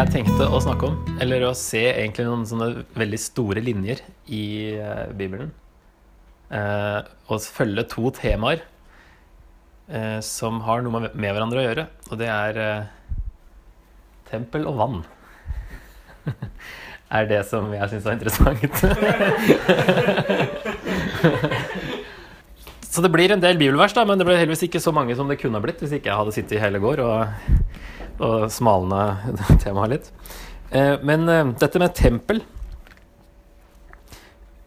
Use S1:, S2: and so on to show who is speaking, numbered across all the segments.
S1: jeg tenkte å snakke om, eller å se egentlig noen sånne veldig store linjer i eh, Bibelen. Eh, og følge to temaer eh, som har noe med, hverandre å gjøre. Og det er tempel og vann. er det som jeg syns er interessant. så det blir en del bibelvers, da, men det ble heldigvis ikke så mange som det kunne ha blitt hvis ikke jeg hadde sittet i hele går og, og smalne temaet litt. Eh, men eh, dette med tempel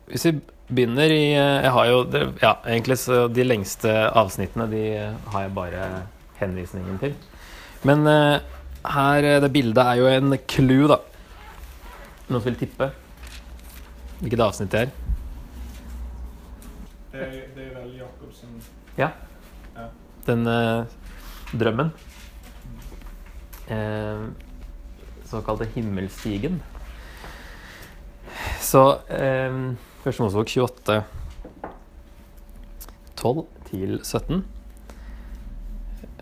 S1: Hvis vi begynner i eh, Jeg har jo Ja, egentlig de lengste avsnittene de har jeg bare henvisningen til. Men her Det bildet er jo en clue, da. Noen som vil tippe hvilket avsnitt det er?
S2: Det er, det er vel Jacobsen
S1: Ja.
S2: Ja.
S1: Den drømmen. Eh, såkalte himmelstigen. Så eh, Første Mosebok 28 12 til 17.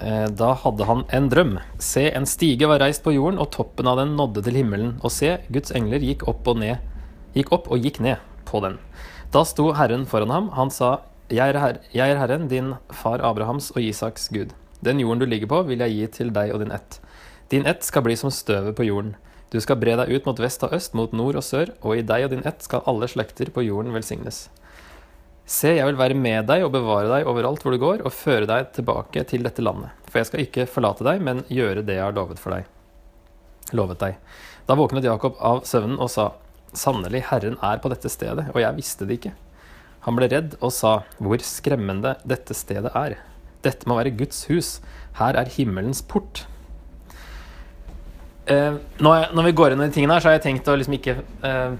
S1: Eh, da hadde han en drøm. Se, en stige var reist på jorden, og toppen av den nådde til himmelen. Og se, Guds engler gikk opp og ned, gikk opp og gikk ned på den. Da sto Herren foran ham. Han sa, jeg er, her, jeg er Herren, din far Abrahams og Isaks Gud. Den jorden du ligger på, vil jeg gi til deg og din ett. Din ett skal bli som støvet på jorden. Du skal bre deg ut mot vest og øst, mot nord og sør, og i deg og din ett skal alle slekter på jorden velsignes. Se, jeg vil være med deg og bevare deg overalt hvor du går, og føre deg tilbake til dette landet. For jeg skal ikke forlate deg, men gjøre det jeg har lovet for deg. Lovet deg. Da våknet Jakob av søvnen og sa, Sannelig, Herren er på dette stedet, og jeg visste det ikke. Han ble redd og sa, Hvor skremmende dette stedet er. Dette må være Guds hus. Her er himmelens port. Eh, når, når vi går inn i de tingene her, så har jeg tenkt å liksom ikke uh,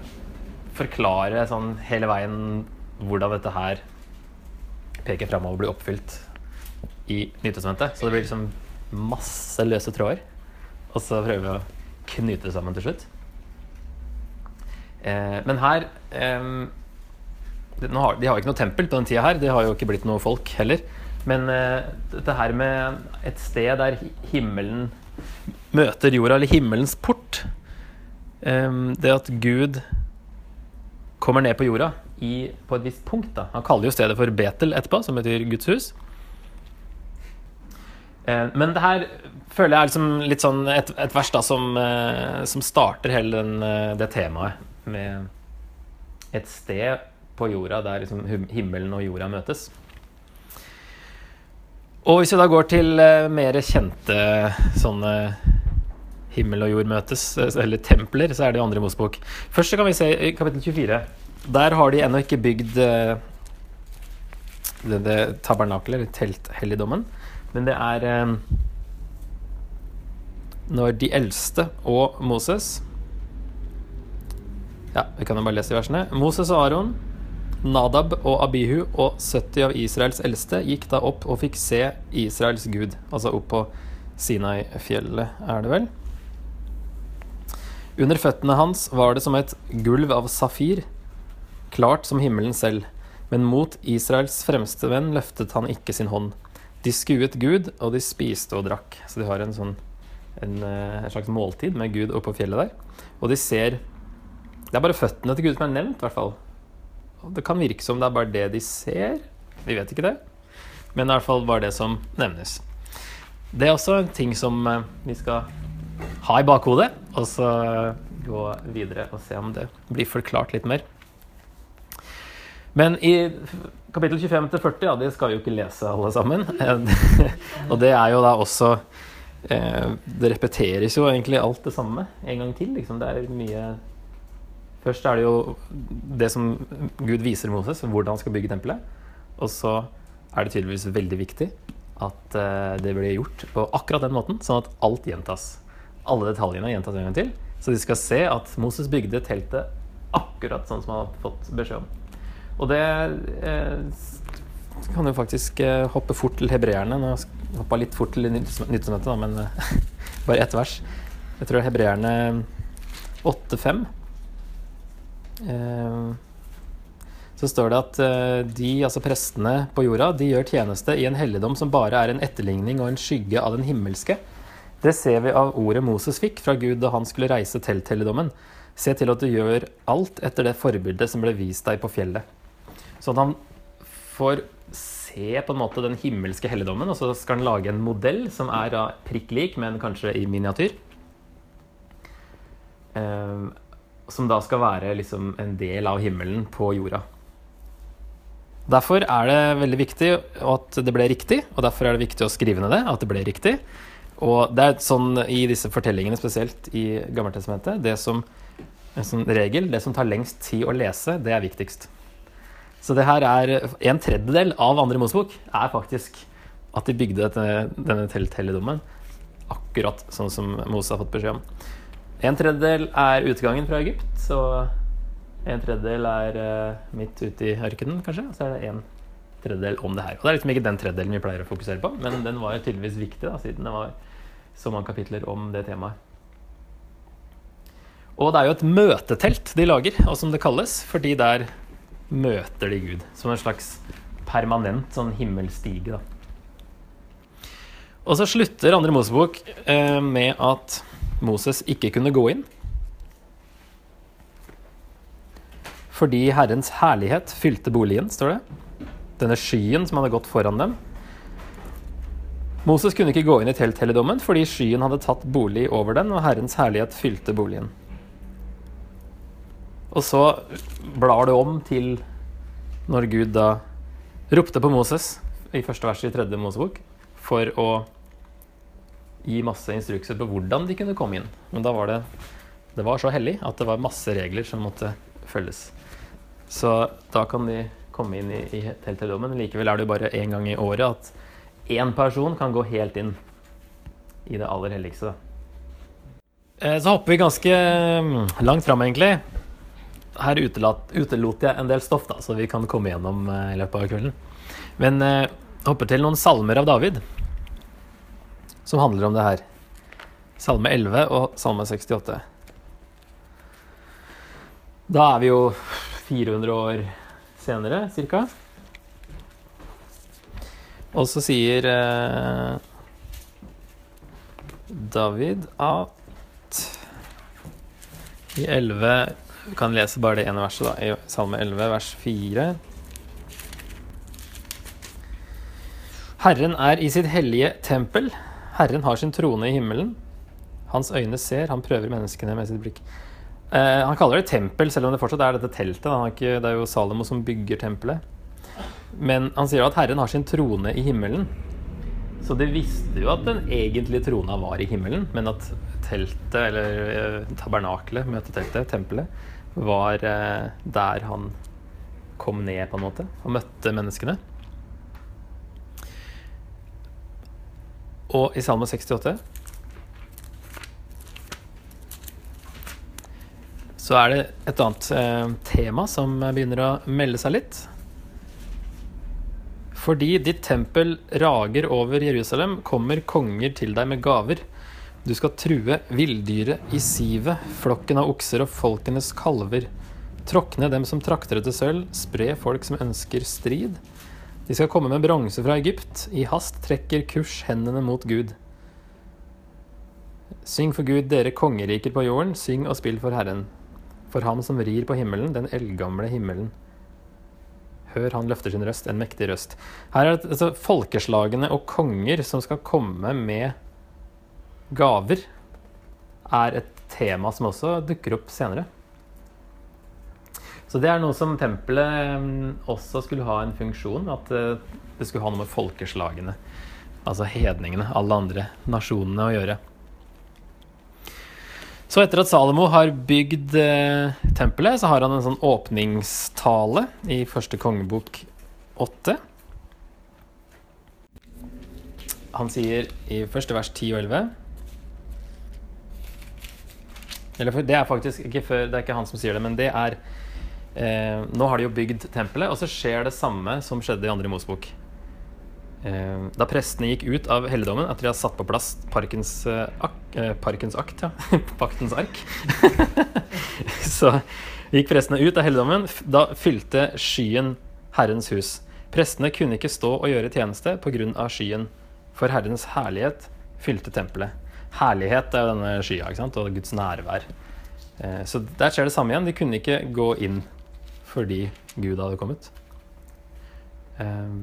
S1: forklare sånn hele veien hvordan dette her peker framover og blir oppfylt i Nytestamentet. Så det blir liksom masse løse tråder. Og så prøver vi å knyte det sammen til slutt. Uh, men her nå har, De har ikke noe tempel på den tida her. Det har jo ikke blitt noe folk heller. Men dette her med et sted der himmelen møter jorda, eller himmelens port Det at Gud kommer ned på jorda i, på et visst punkt. Da. Han kaller jo stedet for Betel etterpå, som betyr Guds hus. Men det her føler jeg er liksom litt sånn et, et vers da som, eh, som starter hele den, eh, det temaet med et sted på jorda der liksom himmelen og jorda møtes. Og hvis vi da går til uh, mer kjente sånne himmel og jord møtes, eh, eller templer, så er det jo andre Mosebok. Først så kan vi se i kapittel 24. Der har de ennå ikke bygd uh, det, det tabernakelet, eller telthelligdommen. Men det er eh, når de eldste og Moses Ja, vi kan jo bare lese versene. Moses og Aron, Nadab og Abihu og 70 av Israels eldste gikk da opp og fikk se Israels gud. Altså opp på Sinai-fjellet, er det vel? Under føttene hans var det som et gulv av safir, klart som himmelen selv. Men mot Israels fremste venn løftet han ikke sin hånd. De skuet Gud, og de spiste og drakk. Så de har en sånn en, eh, en slags måltid med Gud oppå fjellet der. Og de ser Det er bare føttene til Gud som er nevnt, i hvert fall. Det kan virke som det er bare det de ser. Vi vet ikke det. Men i hvert fall bare det som nevnes. Det er også en ting som eh, vi skal ha i bakhodet, og så gå videre og se om det blir forklart litt mer. Men i kapittel 25 til 40, ja, det skal vi jo ikke lese alle sammen. og det er jo da også eh, Det repeteres jo egentlig alt det samme en gang til. Liksom. Det er mye Først er det jo det som Gud viser Moses, hvordan han skal bygge tempelet. Og så er det tydeligvis veldig viktig at eh, det blir gjort på akkurat den måten, sånn at alt gjentas. Alle detaljene gjentas en gang til. Så de skal se at Moses bygde teltet akkurat sånn som han har fått beskjed om. Og det eh, kan jo faktisk eh, hoppe fort til hebreerne. Nå hoppa litt fort til Nyttestamentet, da, men eh, bare ett vers. Jeg tror er hebreerne 8-5. Eh, så står det at eh, de, altså prestene på jorda, de gjør tjeneste i en helligdom som bare er en etterligning og en skygge av den himmelske. Det ser vi av ordet Moses fikk fra Gud da han skulle reise telthelligdommen. Se til at du gjør alt etter det forbildet som ble vist deg på fjellet. Sånn at han får se på en måte den himmelske helligdommen, og så skal han lage en modell som er prikk lik, men kanskje i miniatyr. Som da skal være liksom en del av himmelen på jorda. Derfor er det veldig viktig at det ble riktig, og derfor er det viktig å skrive ned det, at det ble riktig. Og det er sånn i disse fortellingene, spesielt i Gammeltestamentet, det som en sånn regel, det som tar lengst tid å lese, det er viktigst. Så det her er en tredjedel av andre Mosebok er faktisk at de bygde dette, denne telthelligdommen akkurat sånn som Mose har fått beskjed om. En tredjedel er utgangen fra Egypt, så en tredjedel er uh, midt ute i ørkenen, kanskje. Og så er det en tredjedel om det her. Og det er liksom ikke den tredjedelen vi pleier å fokusere på, men den var tydeligvis viktig, da, siden det var så mange kapitler om det temaet. Og det er jo et møtetelt de lager, og som det kalles, fordi der møter de Gud. Som en slags permanent sånn himmelstige, da. Og så slutter andre Mosebok eh, med at Moses ikke kunne gå inn. Fordi Herrens herlighet fylte boligen, står det. Denne skyen som hadde gått foran dem. Moses kunne ikke gå inn i telthelligdommen fordi skyen hadde tatt bolig over den, og Herrens herlighet fylte boligen. Og så blar det om til når Gud da ropte på Moses i første vers i tredje Mosebok for å gi masse instrukser på hvordan de kunne komme inn. Men da var det det var så hellig at det var masse regler som måtte følges. Så da kan de komme inn i, i telthelligdommen. Likevel er det jo bare én gang i året at én person kan gå helt inn i det aller helligste. Eh, så hopper vi ganske mm, langt fram, egentlig. Her utelat, utelot jeg en del stoff, da, så vi kan komme gjennom eh, i løpet av kvelden. Men eh, hopper til noen salmer av David som handler om det her. Salme 11 og Salme 68. Da er vi jo 400 år senere, cirka. Og så sier eh, David at i 11 Vi kan lese bare det ene verset, da, i Salme 11, vers 4. Herren er i sitt hellige tempel. Herren har sin trone i himmelen. Hans øyne ser, han prøver menneskene med sitt blikk. Eh, han kaller det tempel, selv om det fortsatt er dette teltet. Ikke, det er jo Salomo som bygger tempelet. Men han sier at Herren har sin trone i himmelen. Så de visste jo at den egentlige trona var i himmelen, men at teltet, eller eh, tabernakelet, møteteltet, tempelet, var eh, der han kom ned, på en måte, og møtte menneskene. Og i Salme 68 så er det et annet eh, tema som begynner å melde seg litt. Fordi ditt tempel rager over Jerusalem, kommer konger til deg med gaver. Du skal true villdyret i sivet, flokken av okser og folkenes kalver. Tråkne dem som trakter etter sølv, spre folk som ønsker strid. De skal komme med bronse fra Egypt, i hast trekker kurs hendene mot Gud. Syng for Gud, dere kongeriker på jorden, syng og spill for Herren. For ham som rir på himmelen, den eldgamle himmelen. Hør, han løfter sin røst, en mektig røst. Her er det altså, folkeslagene og konger som skal komme med gaver, er et tema som også dukker opp senere. Så det er noe som tempelet mm, også skulle ha en funksjon. At eh, det skulle ha noe med folkeslagene, altså hedningene, alle andre nasjonene, å gjøre. Så etter at Salomo har bygd eh, tempelet, så har han en sånn åpningstale i første kongebok åtte. Han sier i første vers 10 og 11 Eller det er faktisk ikke før, det er ikke han som sier det, men det er eh, Nå har de jo bygd tempelet, og så skjer det samme som skjedde i andre Mosebok. Eh, da prestene gikk ut av helligdommen etter de hadde satt på plass parkens, eh, ak, eh, parkens akt, ja. paktens ark, så gikk prestene ut av helligdommen. Da fylte skyen Herrens hus. Prestene kunne ikke stå og gjøre tjeneste pga. skyen, for Herrens herlighet fylte tempelet. herlighet er jo denne skya, og Guds nærvær. Eh, så der skjer det samme igjen. De kunne ikke gå inn fordi Gud hadde kommet. Eh,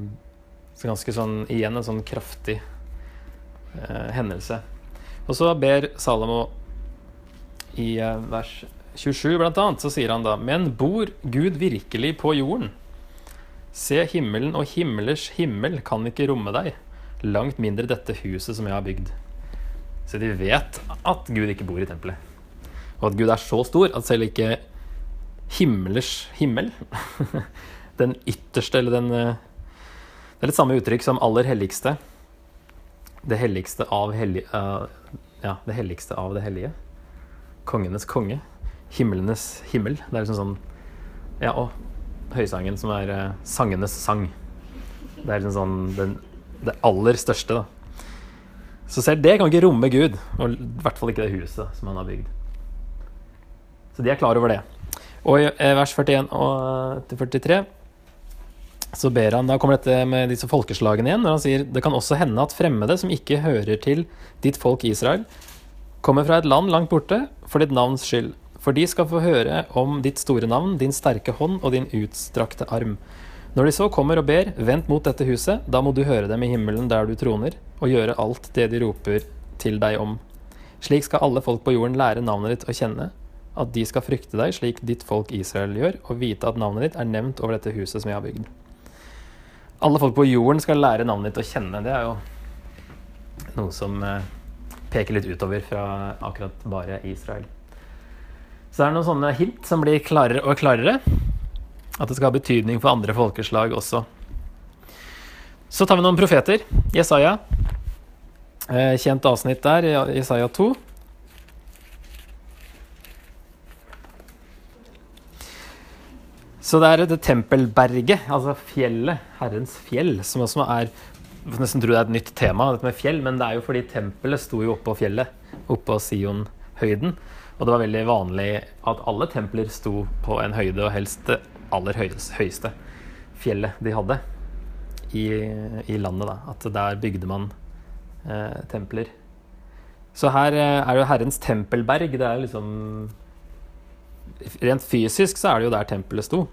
S1: så ganske sånn, igjen en sånn kraftig eh, hendelse. Og så ber Salomo i eh, vers 27 blant annet, så sier han da Men bor Gud virkelig på jorden? Se himmelen og himmelers himmel kan ikke romme deg, langt mindre dette huset som jeg har bygd. Så de vet at Gud ikke bor i tempelet. Og at Gud er så stor at selv ikke himmelers himmel, den ytterste eller den eh, Det er litt samme uttrykk som aller helligste. Det helligste av hellig, uh, Ja, det helligste av det hellige. Kongenes konge. Himlenes himmel. Det er liksom sånn Ja, og høysangen som er uh, sangenes sang. Det er liksom sånn den, det aller største, da. Så selv det kan ikke romme Gud, og i hvert fall ikke det huset som han har bygd. Så de er klar over det. Og i eh, vers 41 og til 43 så ber han, Da kommer dette med disse folkeslagene igjen, når han sier det kan også hende at fremmede som ikke hører til ditt folk Israel, kommer fra et land langt borte for ditt navns skyld. For de skal få høre om ditt store navn, din sterke hånd og din utstrakte arm. Når de så kommer og ber, vent mot dette huset, da må du høre dem i himmelen der du troner, og gjøre alt det de roper til deg om. Slik skal alle folk på jorden lære navnet ditt å kjenne, at de skal frykte deg slik ditt folk Israel gjør, og vite at navnet ditt er nevnt over dette huset som jeg har bygd. Alle folk på jorden skal lære navnet ditt å kjenne. Det er jo noe som eh, peker litt utover fra akkurat bare Israel. Så det er noen sånne hint som blir klarere og klarere. At det skal ha betydning for andre folkeslag også. Så tar vi noen profeter. Jesaja. Eh, kjent avsnitt der, Jesaja 2. Så det er det tempelberget, altså fjellet, Herrens fjell, som også er nesten tror det er et nytt tema, dette med fjell, men det er jo fordi tempelet sto jo oppå fjellet, oppå Sionhøyden. Og det var veldig vanlig at alle templer sto på en høyde, og helst det aller høyeste fjellet de hadde i, i landet. da, At der bygde man eh, templer. Så her eh, er jo Herrens tempelberg. Det er liksom Rent fysisk så er det jo der tempelet sto.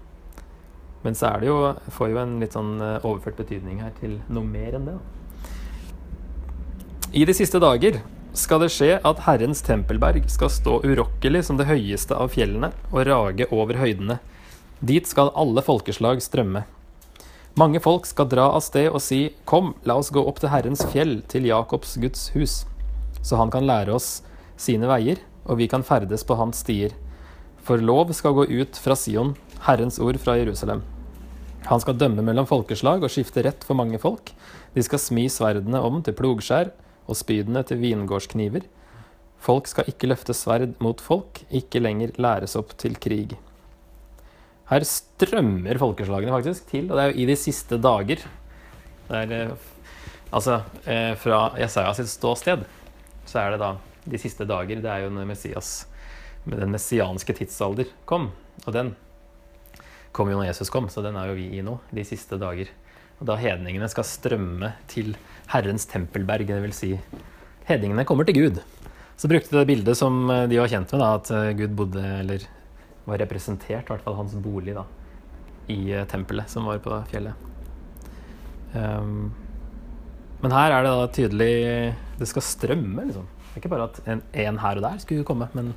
S1: Men så er det jo, får jo en litt sånn eh, overført betydning her til noe mer enn det. I de siste dager skal det skje at Herrens tempelberg skal stå urokkelig som det høyeste av fjellene og rage over høydene. Dit skal alle folkeslag strømme. Mange folk skal dra av sted og si, Kom, la oss gå opp til Herrens fjell, til Jakobs Guds hus, så han kan lære oss sine veier, og vi kan ferdes på hans stier. For lov skal gå ut fra Sion, Herrens ord fra Jerusalem. Han skal dømme mellom folkeslag og skifte rett for mange folk. De skal smi sverdene om til plogskjær og spydene til vingårdskniver. Folk skal ikke løfte sverd mot folk, ikke lenger læres opp til krig. Her strømmer folkeslagene faktisk til, og det er jo i de siste dager. Det er, eh, altså, eh, fra Jesaja sitt ståsted så er det da de siste dager. Det er jo når Messias, den messianske tidsalder, kom. Og den kom jo når Jesus kom, så den er jo vi i nå, de siste dager. Og da hedningene skal strømme til Herrens tempelberg, vil si hedningene kommer til Gud. Så brukte de det bildet som eh, de var kjent med, da, at eh, Gud bodde, eller var representert, i hvert fall hans bolig, da, i eh, tempelet som var på fjellet. Um, men her er det da tydelig Det skal strømme, liksom. Det er ikke bare at en, en her og der skulle komme, men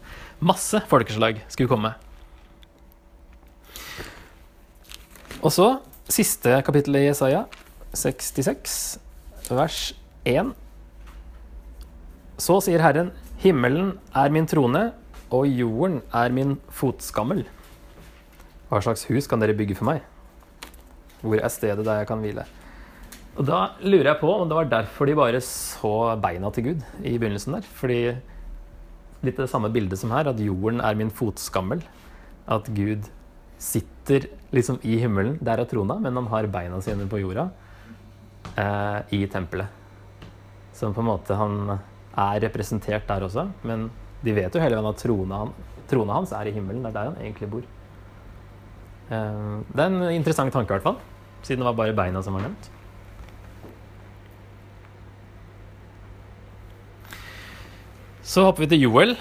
S1: masse folkeslag skulle komme. Og så siste kapittel i Jesaja, 66, vers 1. Så sier Herren, himmelen er min trone, og jorden er min fotskammel. Hva slags hus kan dere bygge for meg? Hvor er stedet der jeg kan hvile? Og Da lurer jeg på om det var derfor de bare så beina til Gud i begynnelsen der. Fordi litt det samme bildet som her, at jorden er min fotskammel. At Gud sitter liksom i himmelen, der er trona, men han har beina sine på jorda eh, i tempelet. Så på en måte han er representert der også, men de vet jo hele veien at trona, trona, hans er i himmelen. Det er der han egentlig bor. Eh, det er en interessant tanke, i hvert fall, siden det var bare beina som var nevnt. Så hopper vi til Joel.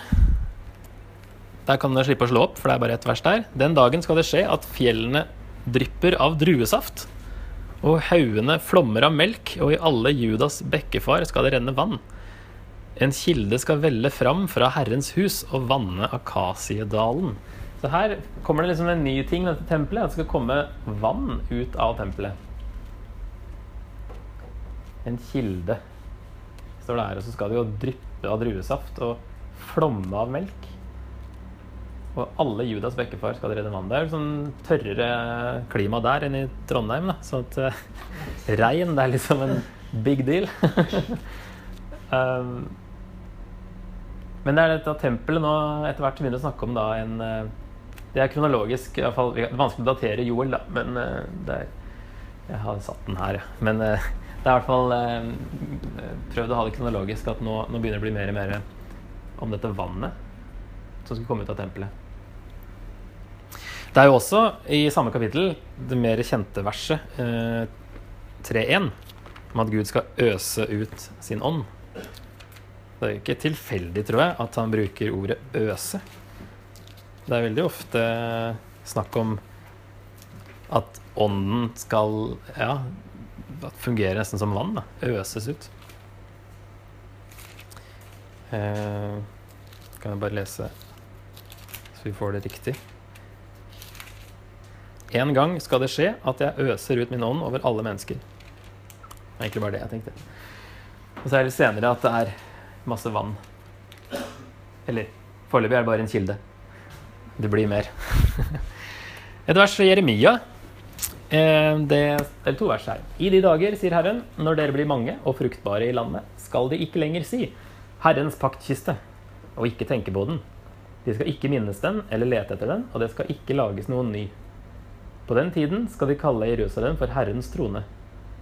S1: Der kan dere slippe å slå opp, for det er bare ett vers der. Den dagen skal det skje at fjellene drypper av druesaft, og haugene flommer av melk, og i alle Judas bekkefar skal det renne vann. En kilde skal velle fram fra Herrens hus og vanne Akasiedalen. Så her kommer det liksom en ny ting med dette tempelet, at det skal komme vann ut av tempelet. En kilde, står det her. Og så skal det jo dryppe av druesaft og flomme av melk. Og alle Judas bekkefar skal redde vann. Det er sånn tørrere klima der enn i Trondheim. da, Så at uh, regn det er liksom en big deal. um, men det er dette tempelet nå etter hvert begynner å snakke om da en eh, Det er kronologisk, i hvert fall, det er vanskelig å datere Joel, da, men eh, det er Jeg har satt den her, ja. Men det er i hvert fall prøvd å ha det kronologisk, at nå, nå begynner det å bli mer og mer om dette vannet som skulle komme ut av tempelet. Det er jo også i samme kapittel det mer kjente verset, eh, 3.1, om at Gud skal øse ut sin ånd. Det er jo ikke tilfeldig, tror jeg, at han bruker ordet 'øse'. Det er veldig ofte snakk om at ånden skal ja, fungere nesten som vann. Da. Øses ut. Eh, kan jeg bare lese så vi får det riktig. En gang skal det skje at jeg øser ut min ånd over alle mennesker. Det er egentlig bare det jeg tenkte. Og så er det senere at det er masse vann. Eller foreløpig er det bare en kilde. Det blir mer. Et vers fra Jeremia. Eh, det er to vers her. I de dager, sier Herren, når dere blir mange og fruktbare i landet, skal de ikke lenger si Herrens paktkiste, og ikke tenke på den. De skal ikke minnes den eller lete etter den, og det skal ikke lages noen ny. På den tiden skal de kalle Jerusalem for Herrens trone.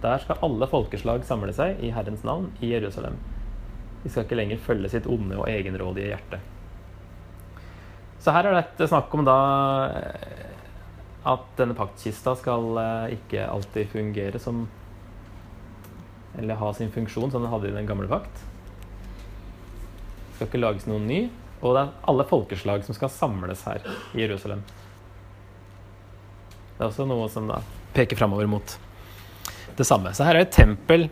S1: Der skal alle folkeslag samle seg i Herrens navn i Jerusalem. De skal ikke lenger følge sitt onde og egenrådige hjerte. Så her er dette snakk om da eh, at denne paktkista skal eh, ikke alltid fungere som Eller ha sin funksjon som den hadde i den gamle pakt. Det skal ikke lages noen ny. Og det er alle folkeslag som skal samles her i Jerusalem. Det er også noe som da peker framover mot det samme. Så her er et tempel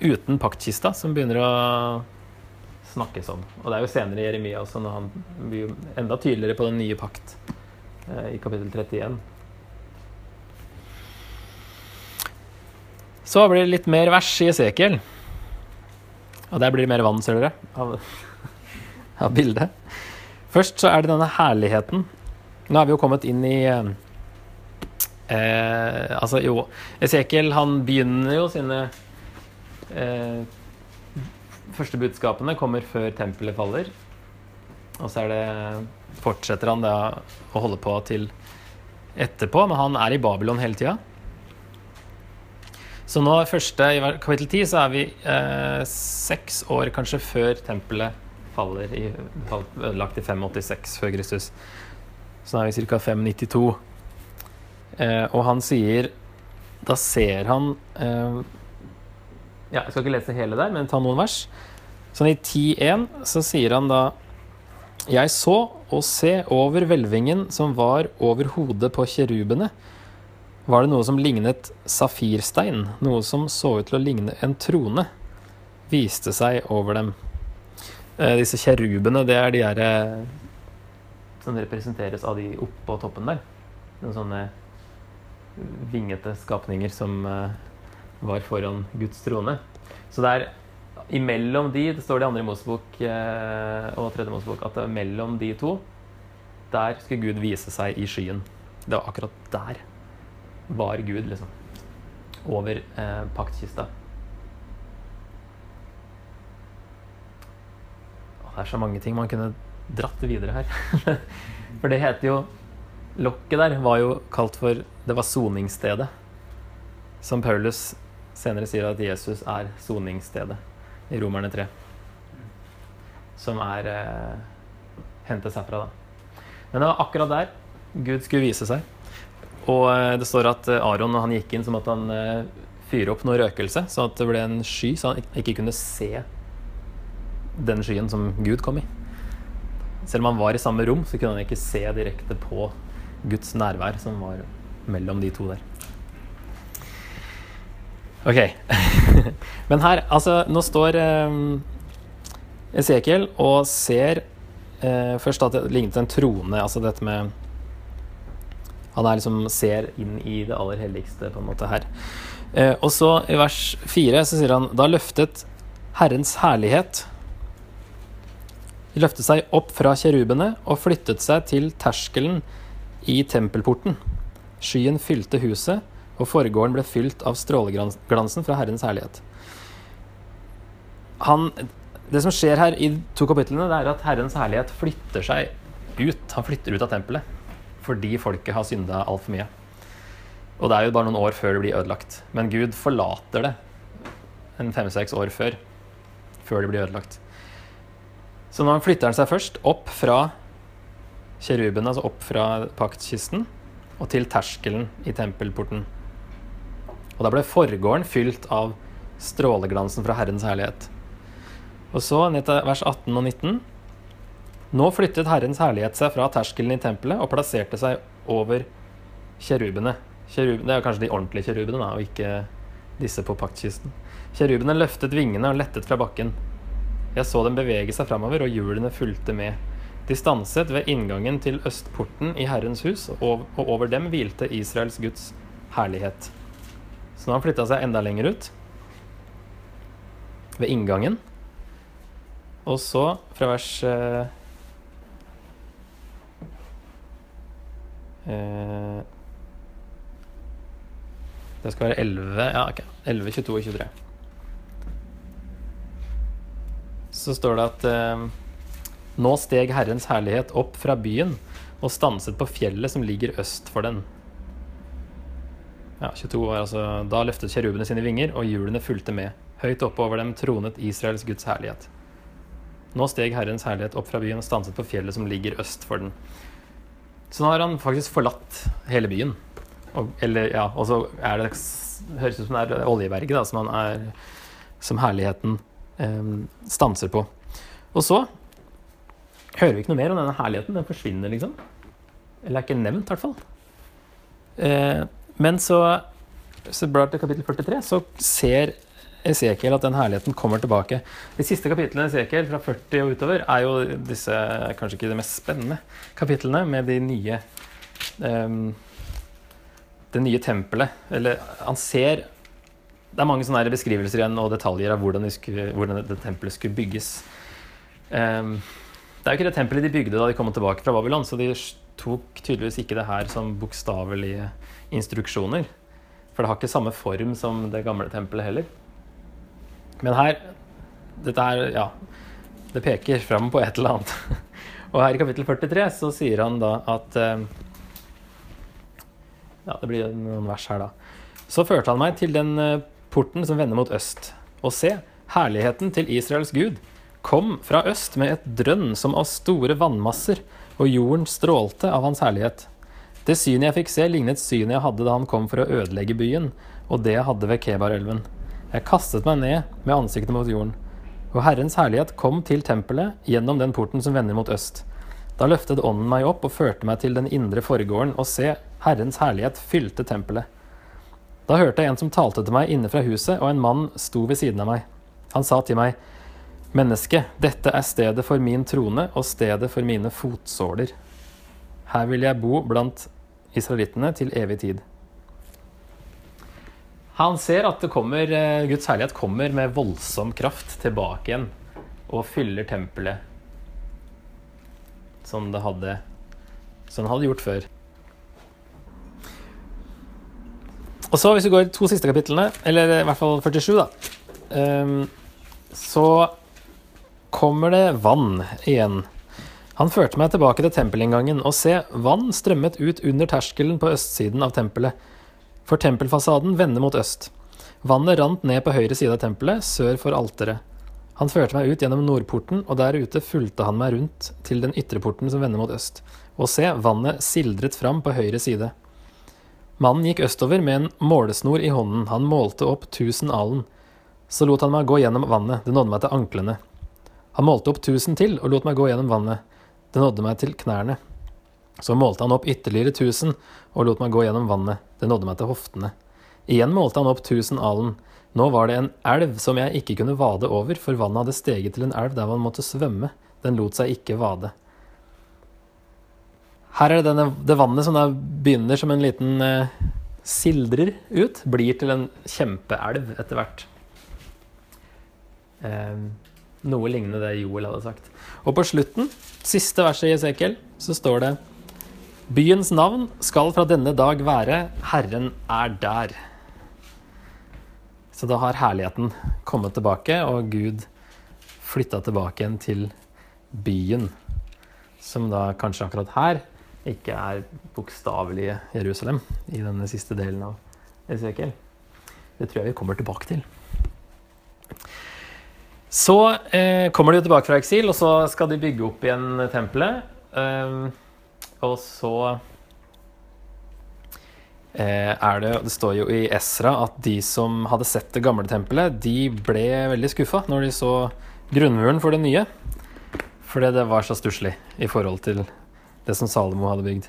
S1: uten paktkista som begynner å snakkes om. Og det er jo senere i Jeremia også, når han blir enda tydeligere på den nye pakt eh, i kapittel 31. Så blir det litt mer vers i Esekiel. Og der blir det mer vann, ser dere, av, av bildet. Først så er det denne herligheten. Nå er vi jo kommet inn i eh, Altså, jo Esekiel, han begynner jo sine eh, første budskapene kommer før tempelet faller. Og så det fortsetter han da å holde på til etterpå, men han er i Babylon hele tida. Så nå første, i kapittel 10 så er vi eh, seks år kanskje før tempelet faller, i, ødelagt i 586 før Kristus. Så nå er vi ca. 592. Eh, og han sier Da ser han eh, ja, Jeg skal ikke lese hele der, men ta noen vers. Sånn I 10.1 så sier han da Jeg så og se over hvelvingen som var over hodet på kjerubene, var det noe som lignet safirstein, noe som så ut til å ligne en trone, viste seg over dem. Eh, disse kjerubene, det er de her eh, som representeres av de oppå toppen der. Noen sånne vingete skapninger som eh, var foran Guds trone. Så det er imellom de, det står det i andre Mosebok eh, og tredje Mosebok, at det er mellom de to, der skulle Gud vise seg i skyen. Det var akkurat der var Gud, liksom. Over eh, paktkista. Det er så mange ting man kunne dratt videre her. for det heter jo Lokket der var jo kalt for Det var soningsstedet. Som Paulus senere sier at Jesus er soningsstedet i Romerne 3. Som er eh, hentes herfra, da. Men det var akkurat der Gud skulle vise seg. Og eh, det står at eh, Aron, når han gikk inn, så måtte han eh, fyre opp noe røkelse, så at det ble en sky, så han ikke kunne se den skyen som Gud kom i. Selv om han var i samme rom, så kunne han ikke se direkte på Guds nærvær som var mellom de to der. Ok. Men her, altså, nå står eh, Esekiel og ser eh, først at det lignet en trone, altså dette med Han er liksom ser inn i det aller helligste, på en måte, her. Eh, og så i vers fire så sier han Da løftet Herrens herlighet løftet seg opp fra kjerubene og flyttet seg til terskelen i tempelporten. Skyen fylte huset, og forgården ble fylt av stråleglansen fra Herrens herlighet. Han, det som skjer her i to kapitlene, det er at Herrens herlighet flytter seg ut. Han flytter ut av tempelet fordi folket har synda altfor mye. Og det er jo bare noen år før det blir ødelagt. Men Gud forlater det en fem-seks år før. Før det blir ødelagt. Så nå flytter han seg først opp fra kjerubene, altså opp fra paktkisten, og til terskelen i tempelporten. Og da ble forgården fylt av stråleglansen fra Herrens herlighet. Og så vers 18 og 19. Nå flyttet Herrens herlighet seg fra terskelen i tempelet og plasserte seg over kjerubene. Kjerubene det er kanskje de ordentlige kjerubene, og ikke disse på paktkisten. Kjerubene løftet vingene og lettet fra bakken. Jeg så dem bevege seg framover, og hjulene fulgte med. De stanset ved inngangen til østporten i Herrens hus, og over dem hvilte Israels Guds herlighet. Så nå har han flytta seg enda lenger ut, ved inngangen. Og så, fra vers eh, eh, Det skal være 11, ja, okay. 11, 22 og 23. Så står det at eh, nå steg Herrens herlighet opp fra byen og stanset på fjellet som ligger øst for den. Ja, 22 år, altså Da løftet kjerubene sine vinger, og hjulene fulgte med. Høyt oppe over dem tronet Israels Guds herlighet. Nå steg Herrens herlighet opp fra byen og stanset på fjellet som ligger øst for den. Så nå har han faktisk forlatt hele byen. Og, eller, ja, og så er det høres ut som det er Oljeberget da, som, er, som herligheten eh, stanser på. Og så hører vi ikke noe mer om denne herligheten. Den forsvinner, liksom. Eller er ikke nevnt, i hvert fall. Eh, men så, så blar til kapittel 43, så ser Esekiel at den herligheten kommer tilbake. De siste kapitlene i Esekiel, fra 40 og utover, er jo disse kanskje ikke de mest spennende kapitlene med de nye um, Det nye tempelet. Eller han ser Det er mange sånne beskrivelser igjen og detaljer av hvordan, de skulle, hvordan det tempelet skulle bygges. Um, det er jo ikke det tempelet de bygde da de kom tilbake fra Babylon, så de tok tydeligvis ikke det her som bokstavelige instruksjoner. For det har ikke samme form som det gamle tempelet heller. Men her Dette her, ja Det peker fram på et eller annet. Og her i kapittel 43 så sier han da at eh, Ja, det blir noen vers her, da. Så førte han meg til den eh, porten som vender mot øst. Og se, herligheten til Israels Gud kom fra øst med et drønn som av store vannmasser, og jorden strålte av hans herlighet. Det synet jeg fikk se, lignet synet jeg hadde da han kom for å ødelegge byen, og det jeg hadde ved Kebarelven. Jeg kastet meg ned med ansiktet mot jorden, og Herrens herlighet kom til tempelet gjennom den porten som vender mot øst. Da løftet ånden meg opp og førte meg til den indre forgården, og se, Herrens herlighet fylte tempelet. Da hørte jeg en som talte til meg inne fra huset, og en mann sto ved siden av meg. Han sa til meg, Menneske, dette er stedet for min trone og stedet for mine fotsåler. Her vil jeg bo blant israelittene til evig tid. Han ser at kommer, eh, Guds herlighet kommer med voldsom kraft tilbake igjen og fyller tempelet som det hadde, som det hadde gjort før. Og så, hvis vi går to siste kapitlene, eller i hvert fall 47, da, ehm, så kommer det vann igjen. Han førte meg tilbake til tempelinngangen, og se, vann strømmet ut under terskelen på østsiden av tempelet, for tempelfasaden vender mot øst. Vannet rant ned på høyre side av tempelet, sør for alteret. Han førte meg ut gjennom nordporten, og der ute fulgte han meg rundt til den ytre porten som vender mot øst. Og se, vannet sildret fram på høyre side. Mannen gikk østover med en målesnor i hånden, han målte opp tusen alen. Så lot han meg gå gjennom vannet, det nådde meg til anklene. Han målte opp tusen til og lot meg gå gjennom vannet. Det nådde meg til knærne. Så målte han opp ytterligere tusen og lot meg gå gjennom vannet. Det nådde meg til hoftene. Igjen målte han opp tusen alen. Nå var det en elv som jeg ikke kunne vade over, for vannet hadde steget til en elv der man måtte svømme. Den lot seg ikke vade. Her er det denne, det vannet som da begynner som en liten eh, sildrer ut, blir til en kjempeelv etter hvert. Eh, noe lignende det Joel hadde sagt. Og på slutten, siste verset i Esekiel, så står det Byens navn skal fra denne dag være Herren er der. Så da har herligheten kommet tilbake, og Gud flytta tilbake igjen til byen. Som da kanskje akkurat her ikke er bokstavelige Jerusalem i denne siste delen av Esekiel. Det tror jeg vi kommer tilbake til. Så eh, kommer de tilbake fra eksil, og så skal de bygge opp igjen tempelet. Eh, og så eh, er det Det står jo i Esra at de som hadde sett det gamle tempelet, de ble veldig skuffa når de så grunnmuren for det nye. Fordi det var så stusslig i forhold til det som Salomo hadde bygd.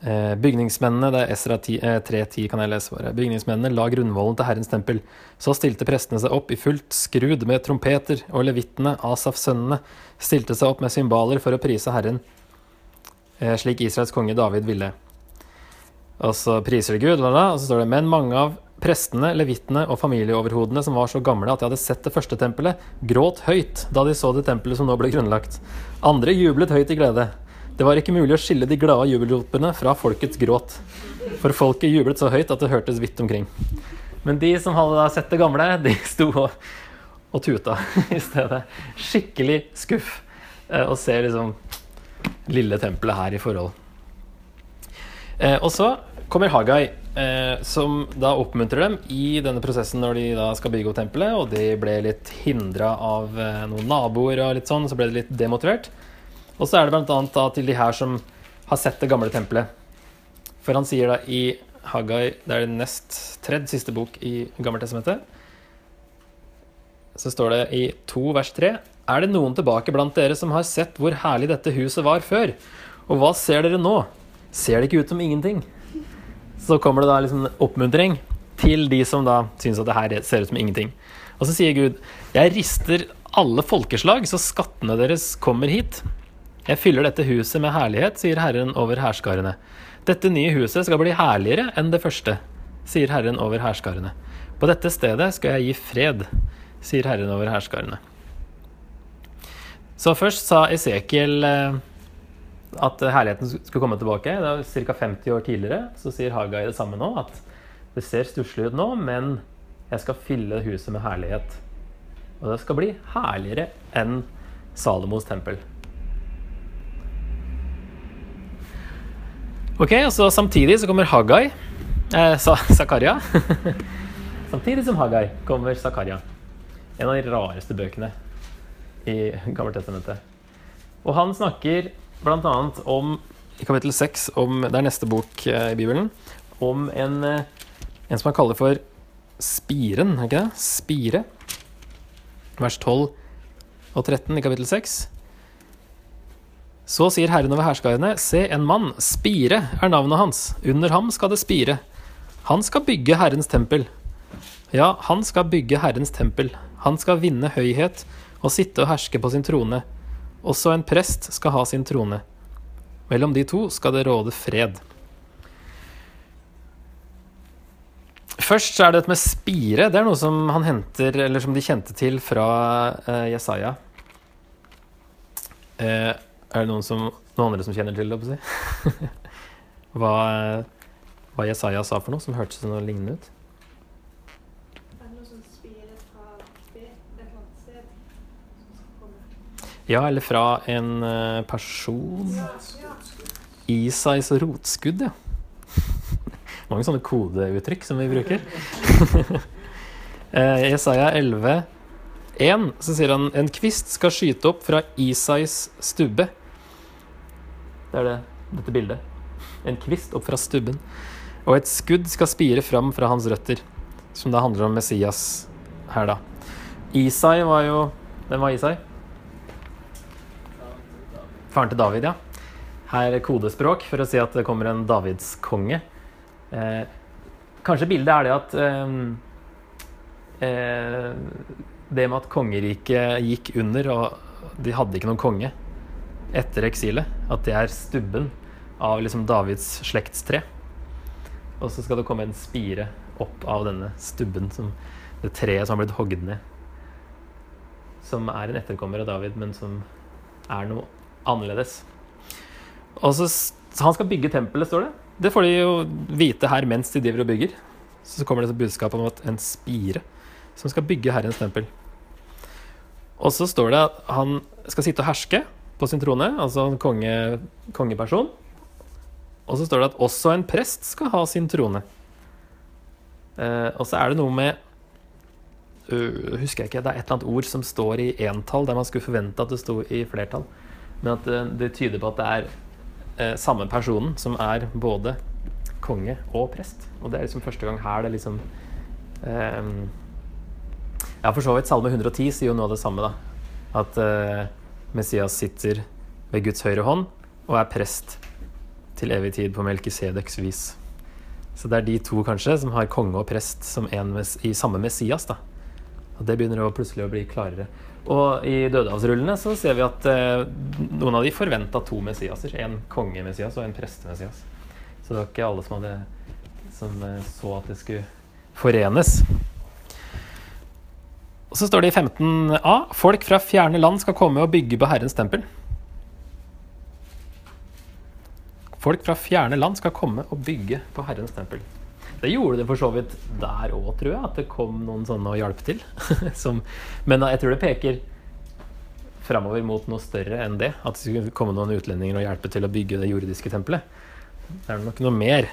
S1: Eh, bygningsmennene, det er Esra 3.10 kan jeg lese bare. Bygningsmennene la grunnvollen til Herrens tempel. Så stilte prestene seg opp i fullt skrud med trompeter, og levittene, Asaf-sønnene, stilte seg opp med cymbaler for å prise Herren, eh, slik Israels konge David ville. Og så priser de Gud, og så står det Men mange av prestene, levittene og familieoverhodene som var så gamle at de hadde sett det første tempelet, gråt høyt da de så det tempelet som nå ble grunnlagt. Andre jublet høyt i glede. Det var ikke mulig å skille de glade jubelropene fra folkets gråt, for folket jublet så høyt at det hørtes vidt omkring. Men de som hadde sett det gamle, de sto og, og tuta i stedet. Skikkelig skuff eh, å se liksom lille tempelet her i forhold. Eh, og så kommer Hagai, eh, som da oppmuntrer dem i denne prosessen når de da skal bygge opp tempelet, og de ble litt hindra av noen naboer og litt sånn, så ble de litt demotivert. Og så er det annet da til de her som har sett det gamle tempelet. For han sier da i Haggai, det er det nest tredje siste bok i Gammeltestamentet, så står det i 2 vers 3 Er det noen tilbake blant dere som har sett hvor herlig dette huset var før? Og hva ser dere nå? Ser det ikke ut som ingenting? Så kommer det da liksom oppmuntring til de som da syns at det her ser ut som ingenting. Og så sier Gud, jeg rister alle folkeslag, så skattene deres kommer hit. Jeg fyller dette huset med herlighet, sier Herren over hærskarene. Dette nye huset skal bli herligere enn det første, sier Herren over hærskarene. På dette stedet skal jeg gi fred, sier Herren over hærskarene. Så først sa Esekiel eh, at herligheten skulle komme tilbake. Det var ca. 50 år tidligere. Så sier Hagai det samme nå, at det ser stusslig ut nå, men jeg skal fylle huset med herlighet. Og det skal bli herligere enn Salomos tempel. Ok, og så Samtidig så kommer Hagai. Eh, Zakaria. samtidig som Hagai kommer Zakaria. En av de rareste bøkene i Gammeltestamentet. Og han snakker bl.a. om i kapittel 6, om, det er neste bok eh, i Bibelen, om en, eh, en som han kaller for Spiren, er ikke det? Spire. Vers 12 og 13 i kapittel 6. Så sier Herren over herskarene, se en mann, Spire er navnet hans, under ham skal det spire. Han skal bygge Herrens tempel. Ja, han skal bygge Herrens tempel. Han skal vinne høyhet og sitte og herske på sin trone. Også en prest skal ha sin trone. Mellom de to skal det råde fred. Først er det dette med spire. Det er noe som han henter, eller som de kjente til fra uh, Jesaja. Uh, er det noen, som, noen andre som kjenner til det? Si? hva, hva Jesaja sa for noe som hørtes noe lignende ut? Ja, eller fra en uh, person Isais rotskudd, ja. Mange sånne kodeuttrykk som vi bruker. uh, Jesaja 11, 1, så sier han en kvist skal skyte opp fra Isais stubbe. Det er det, dette bildet. En kvist opp fra stubben. Og et skudd skal spire fram fra hans røtter. Som da handler om Messias her, da. Isai var jo Hvem var Isai? Faren til David, ja. Her er kodespråk for å si at det kommer en Davidskonge. Eh, kanskje bildet er det at eh, eh, Det med at kongeriket gikk under, og de hadde ikke noen konge etter eksilet, at det er stubben av liksom Davids slektstre. Og så skal det komme en spire opp av denne stubben, som, det treet som har blitt hogd ned. Som er en etterkommer av David, men som er noe annerledes. Og så, så Han skal bygge tempelet, står det. Det får de jo vite her mens de driver og bygger. Så kommer det et budskap om at en spire som skal bygge Herrens tempel. Og så står det at han skal sitte og herske på sin trone, altså en konge, kongeperson. Og så står det at også en prest skal ha sin trone. Eh, og så er det noe med uh, Husker jeg ikke, Det er et eller annet ord som står i entall, der man skulle forvente at det sto i flertall. Men at det, det tyder på at det er eh, samme personen som er både konge og prest. Og det er liksom første gang her det liksom eh, Ja, for så vidt. Salme 110 sier jo noe av det samme, da. At Messias sitter ved Guds høyre hånd og er prest til evig tid på Melkisedeks vis. Så det er de to kanskje som har konge og prest som en i samme Messias. da. Og Det begynner å plutselig å bli klarere. Og i Dødehavsrullene så ser vi at eh, noen av de forventa to Messiaser. En konge-Messias og en preste-Messias. Så det var ikke alle som, hadde, som eh, så at det skulle forenes. Og så står det i 15a folk fra fjerne land skal komme og bygge på Herrens tempel. Folk fra fjerne land skal komme og bygge på Herrens tempel. Det gjorde det for så vidt der òg, tror jeg, at det kom noen sånne og hjalp til. Som, men jeg tror det peker framover mot noe større enn det. At det skulle komme noen utlendinger og hjelpe til å bygge det jordiske tempelet. Det er nok noe mer.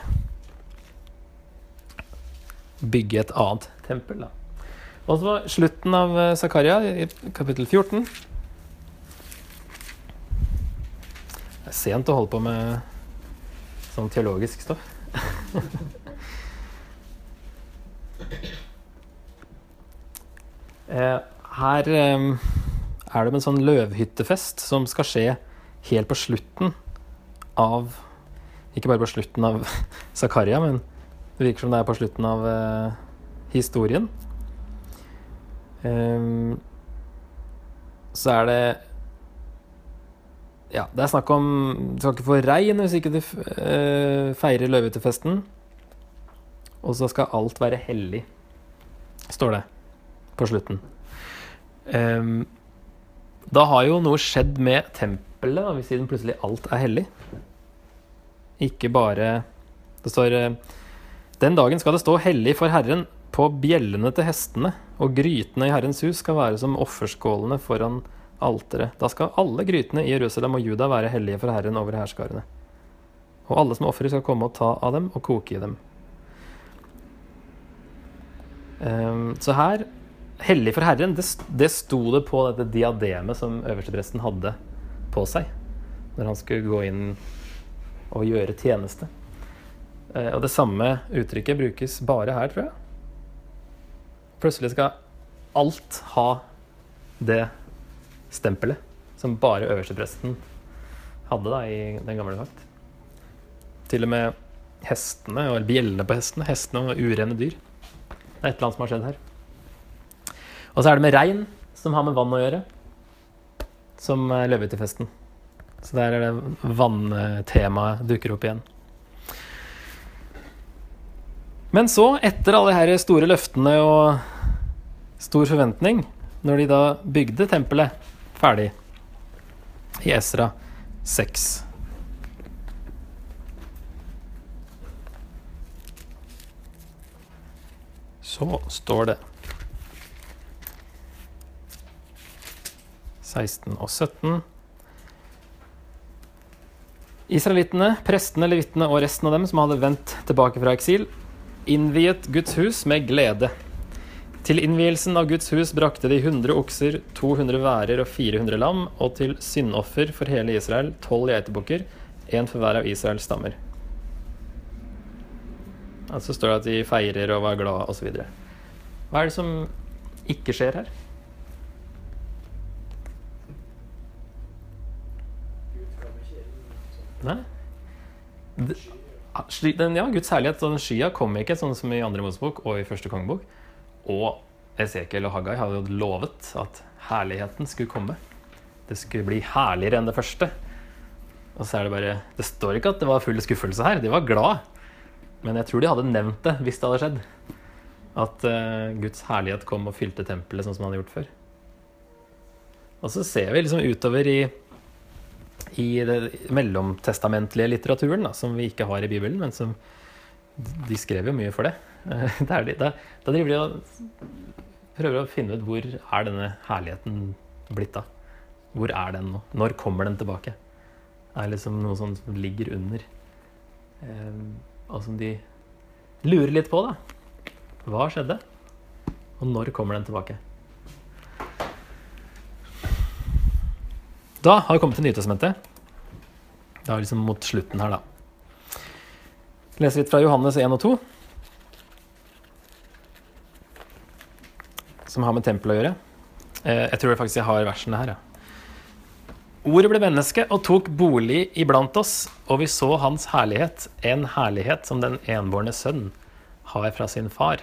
S1: Bygge et annet tempel, da. Og så slutten av eh, Zakaria, i kapittel 14. Det er sent å holde på med sånn teologisk stoff. Eh, her eh, er det en sånn løvhyttefest som skal skje helt på slutten av Ikke bare på slutten av Zakaria, men det virker som det er på slutten av historien. Um, så er det Ja, det er snakk om Du skal ikke få regn hvis ikke du uh, feirer løvehyttefesten. Og så skal alt være hellig, står det på slutten. Um, da har jo noe skjedd med tempelet, da, hvis siden plutselig alt er hellig. Ikke bare Det står Den dagen skal det stå hellig for Herren på bjellene til hestene, og grytene i Herrens hus skal være som offerskålene foran alteret. Da skal alle grytene i Jerusalem og Juda være hellige for Herren over hærskarene. Og alle som ofrer, skal komme og ta av dem og koke i dem. Um, så her Hellig for Herren, det, det sto det på dette diademet som øverstepresten hadde på seg når han skulle gå inn og gjøre tjeneste. Uh, og det samme uttrykket brukes bare her, tror jeg. Plutselig skal alt ha det stempelet som bare øverstepresten hadde da i den gamle takt. Til og med hestene, eller bjellene på hestene, hestene og urene dyr. Det er et eller annet som har skjedd her. Og så er det med regn, som har med vann å gjøre, som løver i festen. Så der er det vanntemaet dukker opp igjen. Men så, etter alle de store løftene og stor forventning, når de da bygde tempelet ferdig i Esra 6 Så står det 16 og 17. Israelittene, prestene, levitene og resten av dem som hadde vendt tilbake fra eksil, innviet Guds hus med glede. Til innvielsen av Guds hus brakte de 100 okser, 200 værer og 400 lam, og til syndoffer for hele Israel 12 geitebukker, én for hver av Israels stammer. Og så står det at de feirer og var glad osv. Hva er det som ikke skjer her? Nei? Den, ja, Guds herlighet og den skya kommer ikke, sånn som i andre Mosebok og i første kongebok. Og Esekiel og Haggai hadde jo lovet at herligheten skulle komme. Det skulle bli herligere enn det første. Og så er det bare Det står ikke at det var full skuffelse her. De var glad. Men jeg tror de hadde nevnt det hvis det hadde skjedd. At uh, Guds herlighet kom og fylte tempelet sånn som han hadde gjort før. Og så ser vi liksom utover i i det mellomtestamentlige litteraturen, da, som vi ikke har i Bibelen, men som de skrev jo mye for det. Da, de, da, da driver de og prøver å finne ut hvor er denne herligheten blitt av. Hvor er den nå? Når kommer den tilbake? Det er liksom noe sånt som ligger under. Eh, og som de lurer litt på, da. Hva skjedde? Og når kommer den tilbake? Da har vi kommet til Nytestamentet. Det er liksom mot slutten her, da. Leser litt fra Johannes 1 og 2. Som har med tempelet å gjøre. Eh, Jeg tror faktisk jeg har versene her. Ordet ble menneske og tok bolig iblant oss, og vi så hans herlighet, en herlighet som den enbårne sønn har fra sin far.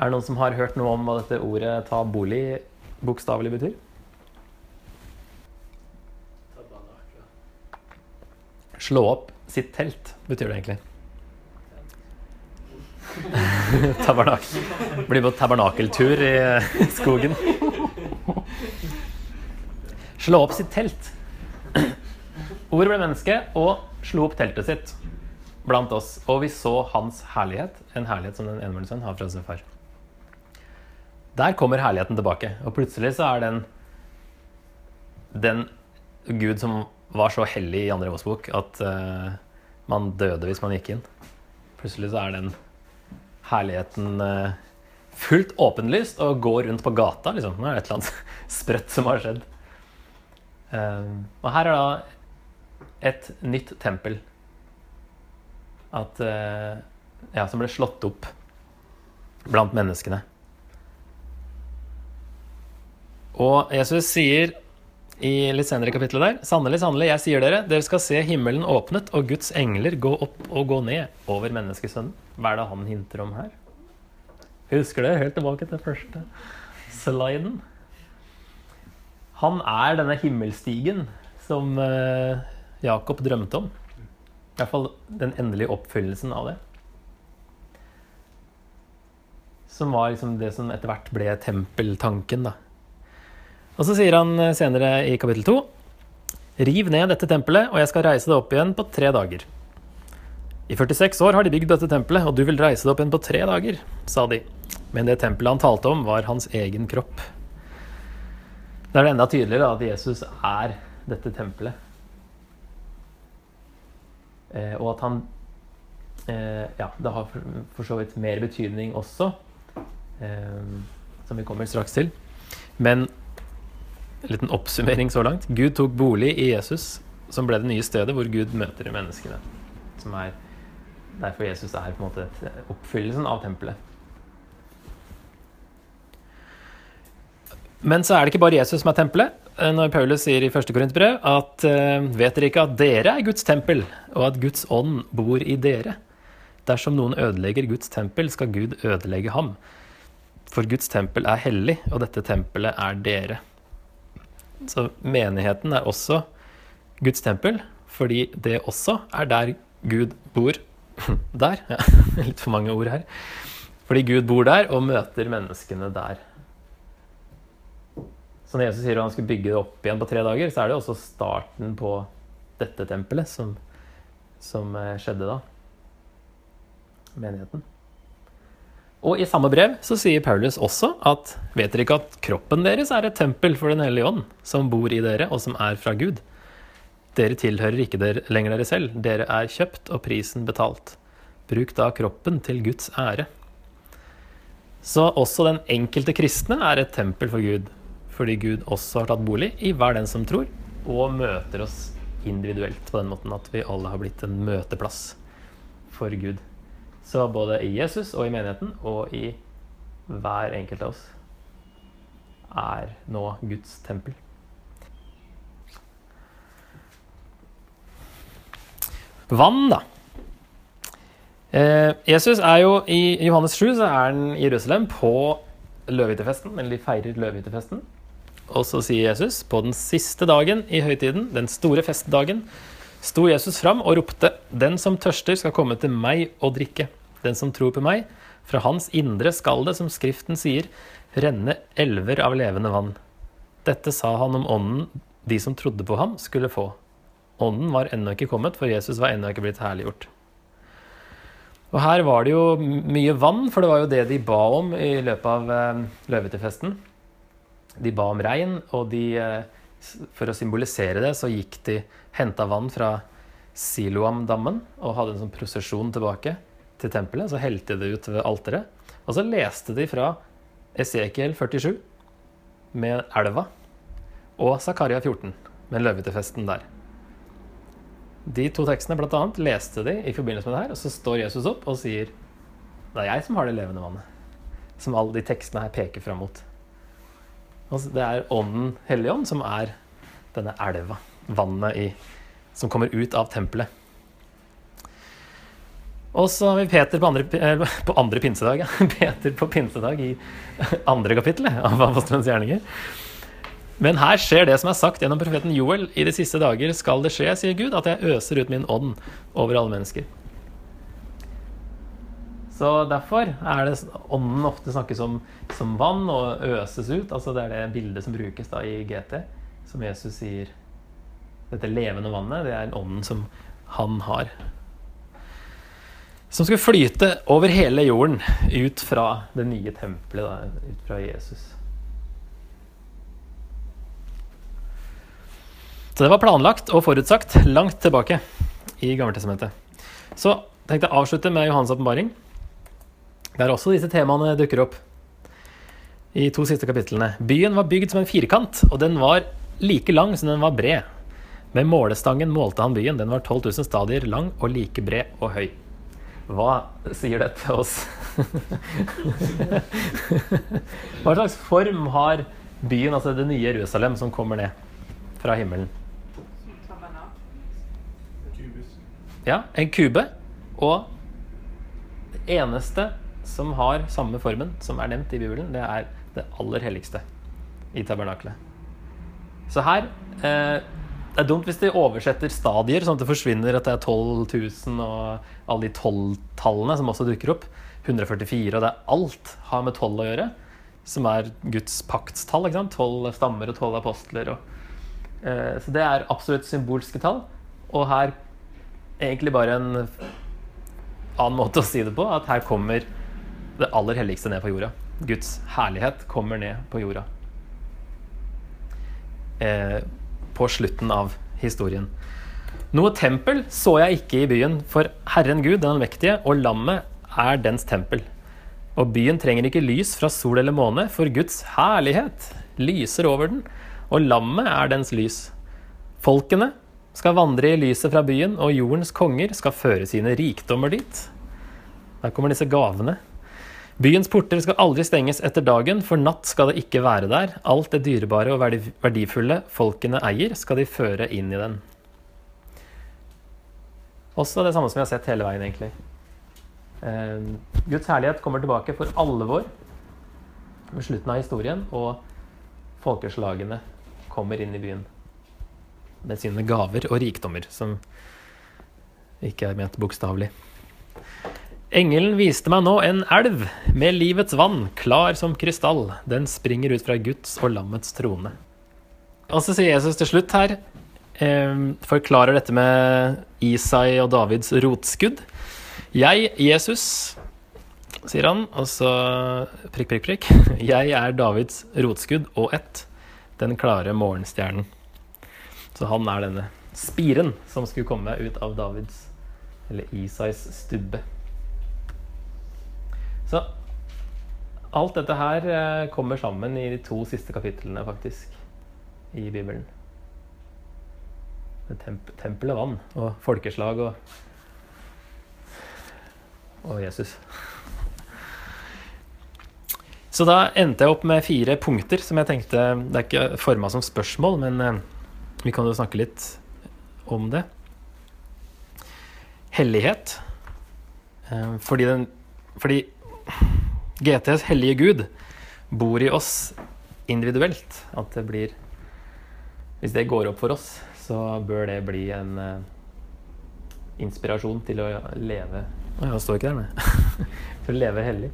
S1: Er det noen som har hørt noe om hva dette ordet 'ta bolig' bokstavelig betyr? Slå opp sitt telt, betyr det egentlig. Tabernak. Blir på tabernakeltur i eh, skogen. Slå opp sitt telt. Ordet ble menneske og slo opp teltet sitt blant oss. Og vi så hans herlighet, en herlighet som den enbårne sønn har fra sin far. Der kommer herligheten tilbake, og plutselig så er den den Gud som var så hellig i andre bok at uh, man døde hvis man gikk inn. Plutselig så er den herligheten uh, fullt åpenlyst og går rundt på gata. Liksom. Det er et eller annet sprøtt som har skjedd. Uh, og her er da et nytt tempel. At, ja, som ble slått opp blant menneskene. Og Jesus sier i litt senere i kapittelet der Sannelig, sannelig, jeg sier dere, dere skal se himmelen åpnet og Guds engler gå opp og gå ned over menneskesønnen. Hva er det han hinter om her? Husker dere helt tilbake til første sliden? Han er denne himmelstigen som eh, Jakob drømte om. I hvert fall den endelige oppfyllelsen av det. Som var liksom det som etter hvert ble tempeltanken, da. Og så sier han eh, senere i kapittel 2.: Riv ned dette tempelet, og jeg skal reise det opp igjen på tre dager. I 46 år har de bygd dette tempelet, og du vil reise det opp igjen på tre dager, sa de. Men det tempelet han talte om, var hans egen kropp. Da er det enda tydeligere at Jesus er dette tempelet. Eh, og at han eh, Ja, det har for, så vidt mer betydning også, som vi kommer straks til. Men en liten oppsummering så langt. Gud tok bolig i Jesus, som ble det nye stedet hvor Gud møter menneskene. Som er derfor Jesus er på en måte oppfyllelsen av tempelet. Men så er det ikke bare Jesus som er tempelet. Eh, Når Paulus sier i 1. Korinterbrev at eh, vet dere ikke at dere er Guds tempel, og at Guds ånd bor i dere? Dersom noen ødelegger Guds tempel, skal Gud ødelegge ham. For Guds tempel er hellig, og dette tempelet er dere. Så menigheten er også Guds tempel, fordi det også er der Gud bor. Der, ja. Litt for mange ord her. Fordi Gud bor der og møter menneskene der. Så når Jesus sier at han skulle bygge det opp igjen på tre dager, så er det også starten på dette tempelet som, som eh, skjedde da. Menigheten. Og i samme brev så sier Paulus også at vet dere ikke at kroppen deres er et tempel for Den hellige ånd, som bor i dere, og som er fra Gud? Dere tilhører ikke dere lenger dere selv, dere er kjøpt og prisen betalt. Bruk da kroppen til Guds ære. Så også den enkelte kristne er et tempel for Gud, fordi Gud også har tatt bolig i hver den som tror, og møter oss individuelt på den måten at vi alle har blitt en møteplass for Gud. Så både i Jesus og i menigheten og i hver enkelt av oss er nå Guds tempel. Vann, da. Eh, Jesus er jo i Johannes 7 så er han i Jerusalem på løvehyttefesten. eller de feirer løvehyttefesten. Og så sier Jesus på den siste dagen i høytiden, den store festdagen, sto Jesus fram og ropte:" Den som tørster, skal komme til meg og drikke. Den som tror på meg, fra hans indre skal det, som Skriften sier, renne elver av levende vann. Dette sa han om ånden de som trodde på ham, skulle få. Ånden var ennå ikke kommet, for Jesus var ennå ikke blitt herliggjort. Og her var det jo mye vann, for det var jo det de ba om i løpet av eh, løvetefesten. De ba om regn, og de, eh, for å symbolisere det, så gikk de henta vann fra Siloam-dammen og hadde en sånn prosesjon tilbake til tempelet. Så helte de det ut ved alteret. Og så leste de fra Esekiel 47 med elva og Zakaria 14 med løvetefesten der. De to tekstene blant annet leste de i forbindelse med det her, og så står Jesus opp og sier det er jeg som har det levende vannet. Som alle de tekstene her peker fram mot. Altså, det er Ånden Hellige Ånd som er denne elva, vannet i, som kommer ut av tempelet. Og så har vi Peter på andre, eh, på andre pinsedag. Ja. Peter på pinsedag i andre kapittel av Apostelens gjerninger. Men her skjer det som er sagt gjennom profeten Joel. I de siste dager skal det skje, sier Gud, at jeg øser ut min ånd over alle mennesker. Så derfor er det ånden ofte snakkes om som vann og øses ut. altså Det er det bildet som brukes da i GT, som Jesus sier. Dette levende vannet, det er ånden som han har. Som skulle flyte over hele jorden ut fra det nye tempelet, da, ut fra Jesus. Så det var planlagt og forutsagt langt tilbake i Gammeltestamentet. Så tenkte jeg å avslutte med Johans åpenbaring, der også disse temaene dukker opp i to siste kapitlene. Byen var bygd som en firkant, og den var like lang som den var bred. Med målestangen målte han byen. Den var 12 000 stadier lang og like bred og høy. Hva sier dette oss? Hva slags form har byen, altså det nye Jerusalem, som kommer ned fra himmelen? Ja, en kube. Og det eneste som har samme formen som er nevnt i Bibelen, det er det aller helligste i tabernakelet. Så her eh, Det er dumt hvis de oversetter stadier, sånn at det forsvinner at det er 12 000 og alle de tolvtallene som også dukker opp. 144, og det er alt har med tolv å gjøre, som er Guds paktstall. ikke sant? Tolv stammer og tolv apostler. Og, eh, så det er absolutt symbolske tall. Og her egentlig bare en annen måte å si det på, at her kommer det aller helligste ned på jorda. Guds herlighet kommer ned på jorda. Eh, på slutten av historien. Noe tempel så jeg ikke i byen, for Herren Gud, den allmektige, og lammet er dens tempel. Og byen trenger ikke lys fra sol eller måne, for Guds herlighet lyser over den, og lammet er dens lys. Folkene skal vandre i lyset fra byen, og jordens konger skal føre sine rikdommer dit. Der kommer disse gavene. Byens porter skal aldri stenges etter dagen, for natt skal det ikke være der. Alt det dyrebare og verdifulle folkene eier, skal de føre inn i den. Også det samme som vi har sett hele veien, egentlig. Eh, Guds herlighet kommer tilbake for alvor ved slutten av historien, og folkeslagene kommer inn i byen med sine gaver og rikdommer, som ikke er ment bokstavelig. Engelen viste meg nå en elv med livets vann, klar som krystall. Den springer ut fra Guds og lammets trone. Og så sier Jesus til slutt her, eh, forklarer dette med Isai og Davids rotskudd. Jeg, Jesus, sier han, og så prikk, prikk, prikk. Jeg er Davids rotskudd og ett, den klare morgenstjernen. Så han er denne spiren som skulle komme ut av Davids, eller Isais stubbe. Så alt dette her eh, kommer sammen i de to siste kapitlene, faktisk, i Bibelen. Temp tempel tempelet vann, og folkeslag og, og Jesus. Så da endte jeg opp med fire punkter som jeg tenkte Det er ikke forma som spørsmål, men eh, vi kan jo snakke litt om det. hellighet. Eh, fordi den Fordi GTs hellige Gud bor i oss individuelt. At det blir Hvis det går opp for oss, så bør det bli en uh, inspirasjon til å leve Å det står ikke der, nei. til å leve hellig.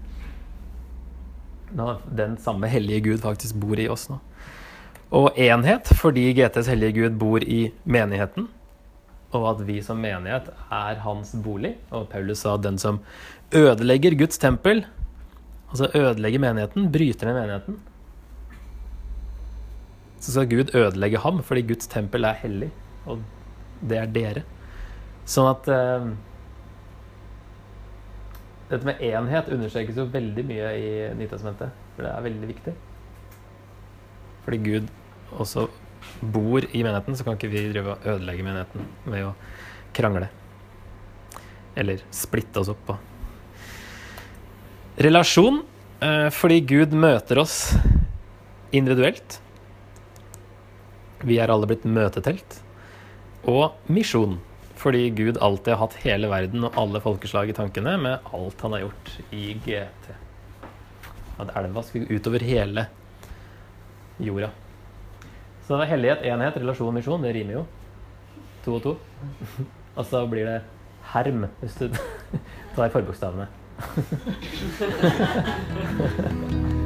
S1: Når den samme hellige Gud faktisk bor i oss nå. Og enhet fordi GTs hellige Gud bor i menigheten. Og at vi som menighet er hans bolig. Og Paulus sa at den som ødelegger Guds tempel, altså ødelegger menigheten, bryter ned menigheten, så skal Gud ødelegge ham fordi Guds tempel er hellig, og det er dere. Sånn at eh, dette med enhet understrekes jo veldig mye i Nytestamentet. For det er veldig viktig. Fordi Gud også bor i menigheten, så kan ikke vi drive og ødelegge menigheten ved å krangle. Eller splitte oss opp. Relasjon, eh, fordi Gud møter oss individuelt. Vi er alle blitt møtetelt. Og misjon, fordi Gud alltid har hatt hele verden og alle folkeslag i tankene med alt han har gjort i GT. At elva skulle utover hele jorda. Så hellighet, enhet, relasjon, misjon. Det rimer jo. To og to. Og så blir det herm, hvis du tar forbokstavene.